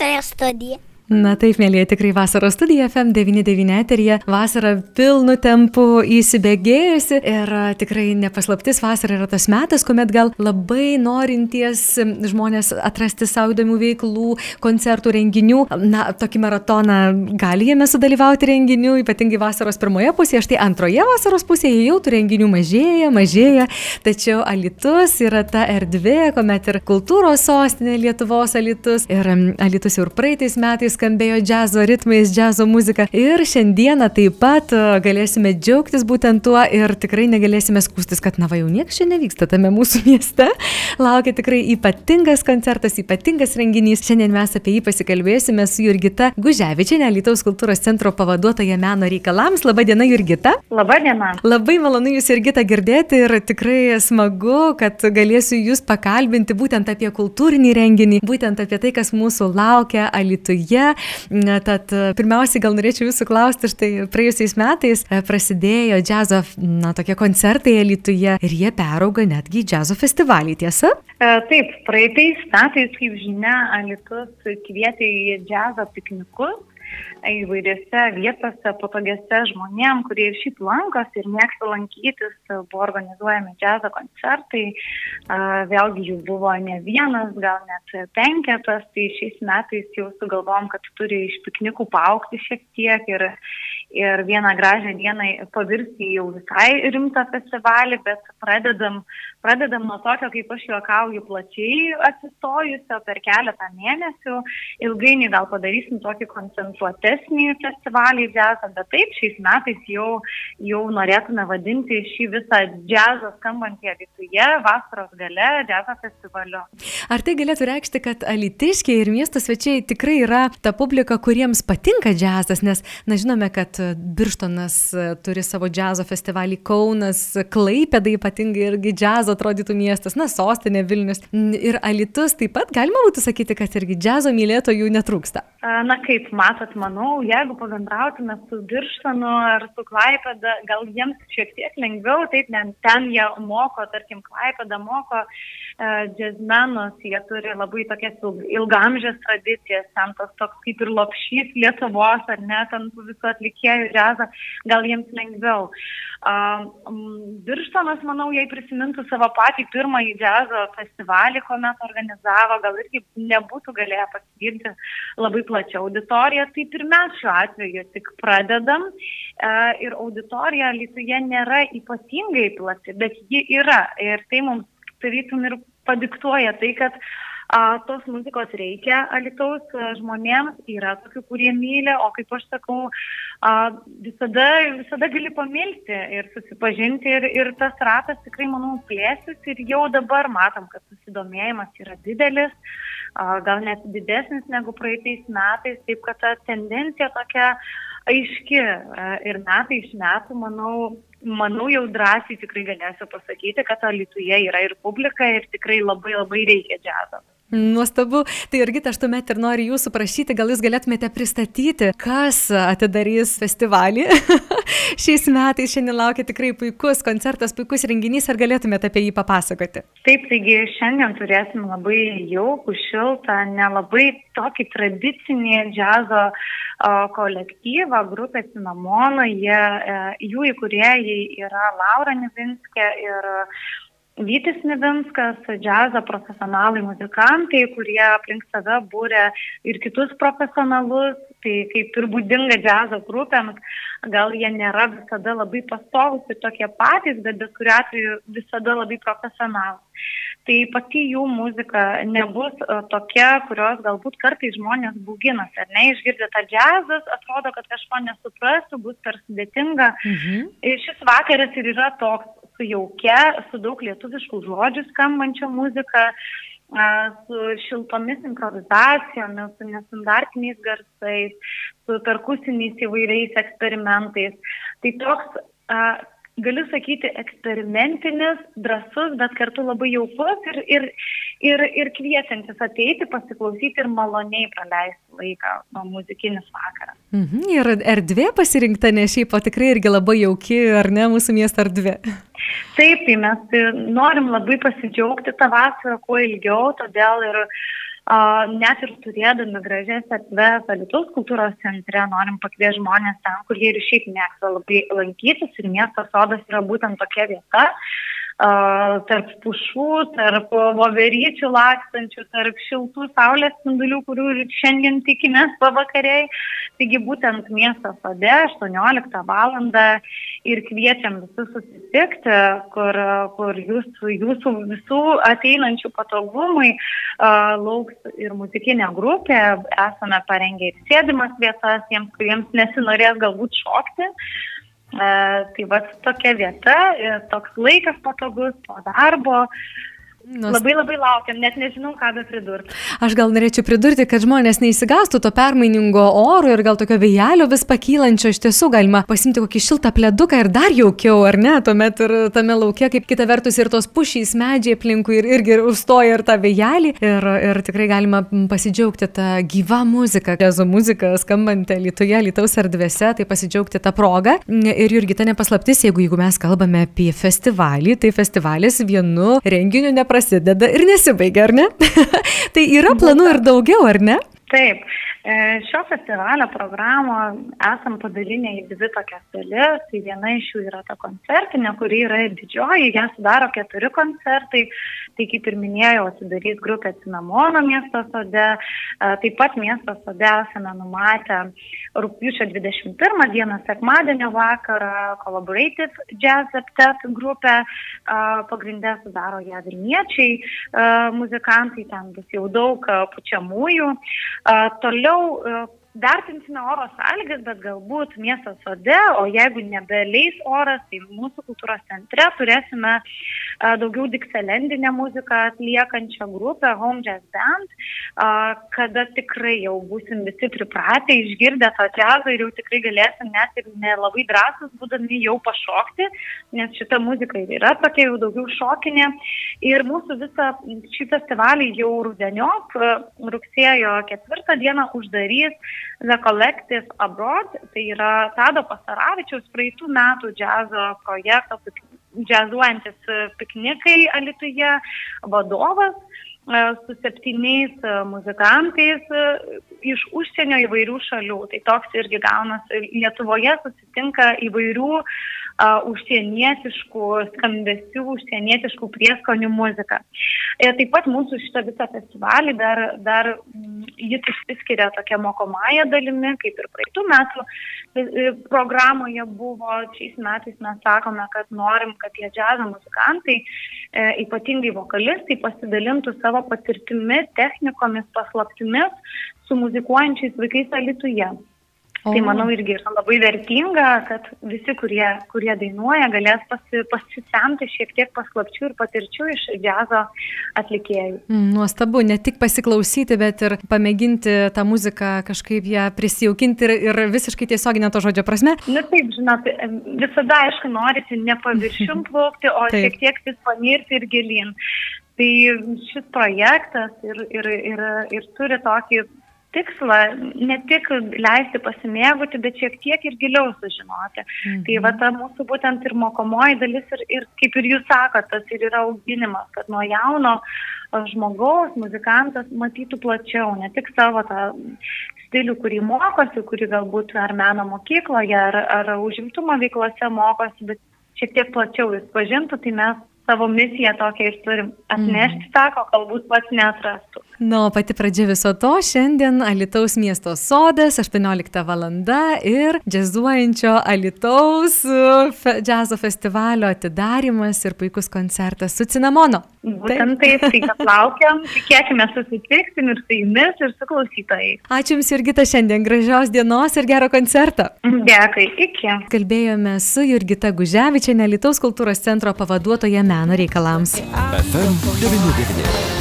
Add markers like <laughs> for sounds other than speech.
vasaros studija. Na taip, mėlyje, tikrai vasaros studija FM99 eterija. Vasara pilnu tempu įsibėgėjusi ir tikrai nepaslaptis vasara yra tas metas, kuomet gal labai norinties žmonės atrasti savo įdomių veiklų, koncertų, renginių. Na, tokį maratoną gali jame sudalyvauti renginių, ypatingai vasaros pirmoje pusėje, štai antroje vasaros pusėje jau tų renginių mažėja, mažėja, tačiau Alitus yra ta erdvė, kuomet ir kultūros sostinė Lietuvos Alitus ir Alitus jau ir praeitais metais skambėjo džiazo ritmais, džiazo muzika. Ir šiandieną taip pat e, galėsime džiaugtis būtent tuo ir tikrai negalėsime skūstis, kad na va jau niekas čia nevyksta tame mūsų <laughs> mieste. Laukia tikrai ypatingas koncertas, ypatingas renginys. Šiandien mes apie jį pasikalbėsime su Jurgita Guževičiane, Lietuvos kultūros centro pavaduotoja meno reikalams. Labadiena, Jurgita. Labadiena. Labai malonu Jūs, Jurgita, girdėti ir tikrai smagu, kad galėsiu Jūs pakalbinti būtent apie kultūrinį renginį, būtent apie tai, kas mūsų laukia Alituje Tad pirmiausiai gal norėčiau jūsų klausti, štai praėjusiais metais e, prasidėjo džiazo, na, tokie koncertai Lietuvoje ir jie perauga netgi į džiazo festivalį, tiesa? E, taip, praeitais metais, kaip žinia, Alitus kvietė į džiazo piknikus įvairiose vietose, patogiose žmonėm, kurie ir šiaip lankosi ir mėgsta lankytis, buvo organizuojami džiazo koncertai, vėlgi jų buvo ne vienas, gal net penketas, tai šiais metais jau sugalvom, kad turi iš piknikų paukti šiek tiek ir, ir vieną gražią dieną pavirsti jau visai rimtą festivalį, bet pradedam, pradedam nuo tokio, kaip aš juokauju, plačiai atsistojusio per keletą mėnesių, ilgainiui gal padarysim tokį koncentruotę platesnį festivalį džiazą, bet taip, šiais metais jau, jau norėtume vadinti šį visą džiazą skambantį Alituje vasaros gale džiazo festivaliu. Ar tai galėtų reikšti, kad alitiškiai ir miesto svečiai tikrai yra ta publika, kuriems patinka džiazas, nes na, žinome, kad Birštonas turi savo džiazo festivalį Kaunas, Klaipėda ypatingai irgi džiazo atrodytų miestas, na, sostinė Vilnius ir Alitus taip pat galima būtų sakyti, kad irgi džiazo mylėtojų netrūksta. Na kaip matot, manau, jeigu pabendrautume su Birštanu ar su Klaipeda, gal jiems šiek tiek lengviau, taip, nes ten jie moko, tarkim, Klaipeda moko uh, džiazmenus, jie turi labai tokias ilgamžės tradicijas, ten tas toks kaip ir lopšys Lietuvos, ar ne, ten visų atlikėjų džiazą, gal jiems lengviau. Uh, Birštanas, manau, jei prisimintų savo patį pirmąjį džiazo festivalį, kuomet organizavo, gal irgi nebūtų galėję pasigirti labai plačią auditoriją, tai pirmiausia, mes šiuo atveju tik pradedam ir auditorija Lietuvoje nėra ypatingai plati, bet ji yra. Ir tai mums tarytum ir padiktuoja tai, kad a, tos muzikos reikia Alitaus žmonėms, yra tokių, kurie myli, o kaip aš sakau, a, visada, visada gali pamilti ir susipažinti ir, ir tas ratas tikrai, manau, plėsis ir jau dabar matom, kad susidomėjimas yra didelis gal net didesnis negu praeitais metais, taip kad ta tendencija tokia aiški ir metai iš metų, manau, manau jau drąsiai tikrai galėsiu pasakyti, kad Lietuvoje yra ir publika ir tikrai labai labai reikia džiazo. Nuostabu. Tai irgi aš tuomet ir noriu jūsų prašyti, gal jūs galėtumėte pristatyti, kas atidarys festivalį. <laughs> Šiais metais šiandien laukia tikrai puikus koncertas, puikus renginys, ar galėtumėte apie jį papasakoti? Taip, taigi šiandien turėsim labai jaukų, šiltą, nelabai tokį tradicinį džiazo kolektyvą, grupę Cinamono. Jie, e, jų įkūrėjai yra Laura Nivinskė ir Vytis Nivinskas, džiazo profesionalai muzikantai, kurie aplink save būrė ir kitus profesionalus, tai kaip ir būdinga džiazo grupėms, gal jie nėra visada labai pastovus ir tokie patys, bet bet kuriu atveju visada labai profesionalus. Tai pati jų muzika nebus e, tokia, kurios galbūt kartais žmonės būginasi, ar ne, išgirdę tą džiazas, atrodo, kad kažko nesuprastų, bus per sudėtinga. Mhm. Ir šis vakaras ir yra toks su jaukia, su daug lietuviškų žodžių skambančia muzika, su šiltomis improvizacijomis, su nestandartiniais garsais, su perkusiniais įvairiais eksperimentais. Tai toks galiu sakyti, eksperimentinis, drasus, bet kartu labai jaukus ir, ir, ir, ir kviečiantis ateiti, pasiklausyti ir maloniai praleisti laiką, o muzikinis vakaras. Mhm, ir erdvė pasirinkta, ne šiaip, o tikrai irgi labai jauki, ar ne, mūsų miesto erdvė. Taip, tai mes norim labai pasidžiaugti tą vasarą kuo ilgiau, todėl ir net ir turėdami gražias atves Alitus kultūros centre, norim pakviesti žmonės ten, kur jie ir šiaip mėgsta labai lankytis ir miesto sodas yra būtent tokia vieta, tarp pušų, tarp voveryčių lakstančių, tarp šiltų saulės spindulių, kurių šiandien tikimės pavakariai. Taigi būtent miesto sode 18 val. ir kviečiam visus susitikti, kur, kur jūsų, jūsų visų ateinančių patogumai uh, lauks ir muzikinė grupė. Esame parengę ir sėdimas vietas tiems, kuriems nesinorės galbūt šokti. Uh, tai va tokia vieta, toks laikas patogus po darbo, Nus... Labai labai laukiam, net nežinau, ką be pridurti. Aš gal norėčiau pridurti, kad žmonės neįsigastų to permainingo oro ir gal tokio vėjelio vis pakylančio. Iš tiesų galima pasimti kokį šiltą pleduką ir dar jaukiau, ar ne? Tuomet ir tame laukia, kaip kita vertus, ir tos pušys medžiai aplinkui ir, irgi užstoja ir tą vėjelį. Ir, ir tikrai galima pasidžiaugti tą gyvą muziką, jezo muziką skambantį Lietuvoje, Lietuvos erdvėse, tai pasidžiaugti tą progą. Ir Jurgita nepaslaptis, jeigu, jeigu mes kalbame apie festivalį, tai festivalis vienu renginiu nepaslaptis prasideda ir nesibaigia, ar ne? <laughs> tai yra planų ir daugiau, ar ne? Taip, e, šio festivalio programą esam padalinę į dvi tokias dalis. Tai viena iš jų yra ta koncertinė, kuri yra didžioji, ją sudaro keturi koncertai. Tai kaip ir minėjau, atsidarys grupė Cinamono miesto sode. E, taip pat miesto sode esame numatę rūpiučio 21 dieną, sekmadienio vakarą, Collaborative Jazz Septet grupę. E, pagrindę sudaro ją Vilniečiai muzikantai, ten bus jau daug pučiamųjų. Toliau vertinsime oro sąlygas, bet galbūt miesto sode, o jeigu nebeleis oras, tai mūsų kultūros centre turėsime daugiau dikselendinę muziką atliekančią grupę Home Jazz Band, kada tikrai jau busim visi pripratę, išgirdę tą džiazą ir jau tikrai galėsim net ir nelabai drąsus būdami jau pašokti, nes šita muzika ir yra tokia jau daugiau šokinė. Ir mūsų visą šį festivalį jau rudeniop, rugsėjo ketvirtą dieną uždarys The Collective Abroad, tai yra Tado Pasaravičiaus praeitų metų džiazo projekto džiazuojantis piknikai Alituje vadovas e, su septyniais e, muzikantais e, iš užsienio įvairių šalių. Tai toks irgi gaunasi. Lietuvoje susitinka įvairių uh, užsienietiškų skambesių, užsienietiškų prieskonių muziką. Ir taip pat mūsų šitą visą festivalį dar, dar jis išsiskiria tokia mokomąją dalimi, kaip ir praeitų metų e, e, programoje buvo. Šiais metais mes sakome, kad norim, kad tie džiazo muzikantai, e, ypatingai vokalistai, pasidalintų savo patirtimi, technikomis, paslaptimis su muzikuojančiais vaikais Alituje. O. Tai manau irgi yra labai vertinga, kad visi, kurie, kurie dainuoja, galės pasi, pasisemti šiek tiek paslapčių ir patirčių iš džiazo atlikėjų. Mm, nuostabu, ne tik pasiklausyti, bet ir pamėginti tą muziką kažkaip ją prisijaukinti ir, ir visiškai tiesioginė to žodžio prasme. Na taip, žinot, visada aišku norisi ne paviršium <laughs> plaukti, o taip. šiek tiek vis panirti ir gilin. Tai šis projektas ir, ir, ir, ir turi tokį tikslą ne tik leisti pasimėgauti, bet šiek tiek ir giliau sužinoti. Mhm. Tai va ta mūsų būtent ir mokomoji dalis ir, ir kaip ir jūs sakote, tas ir yra auginimas, kad nuo jauno žmogaus, muzikantas matytų plačiau, ne tik savo tą stilių, kurį mokosi, kurį galbūt ar meno mokykloje, ar, ar užimtumo veiklose mokosi, bet šiek tiek plačiau jis pažintų, tai mes savo misiją tokią ir turim atnešti mm. tą, ko galbūt pats neatrastų. Na, o pati pradžia viso to šiandien Alitaus miesto sodas, 18 val. ir džiazuojančio Alitaus fe, džiazo festivalio atidarimas ir puikus koncertas su Cinamono. Būtent taip, tai kad laukiam, <laughs> tikėkime susitiksim ir su jumis, ir su klausytojais. Ačiū Jums, Jurgita, šiandien gražios dienos ir gero koncerto. Dėkui, iki. Kalbėjome su Jurgita Guževičiane, Alitaus kultūros centro pavaduotoje meno reikalams. FM 99.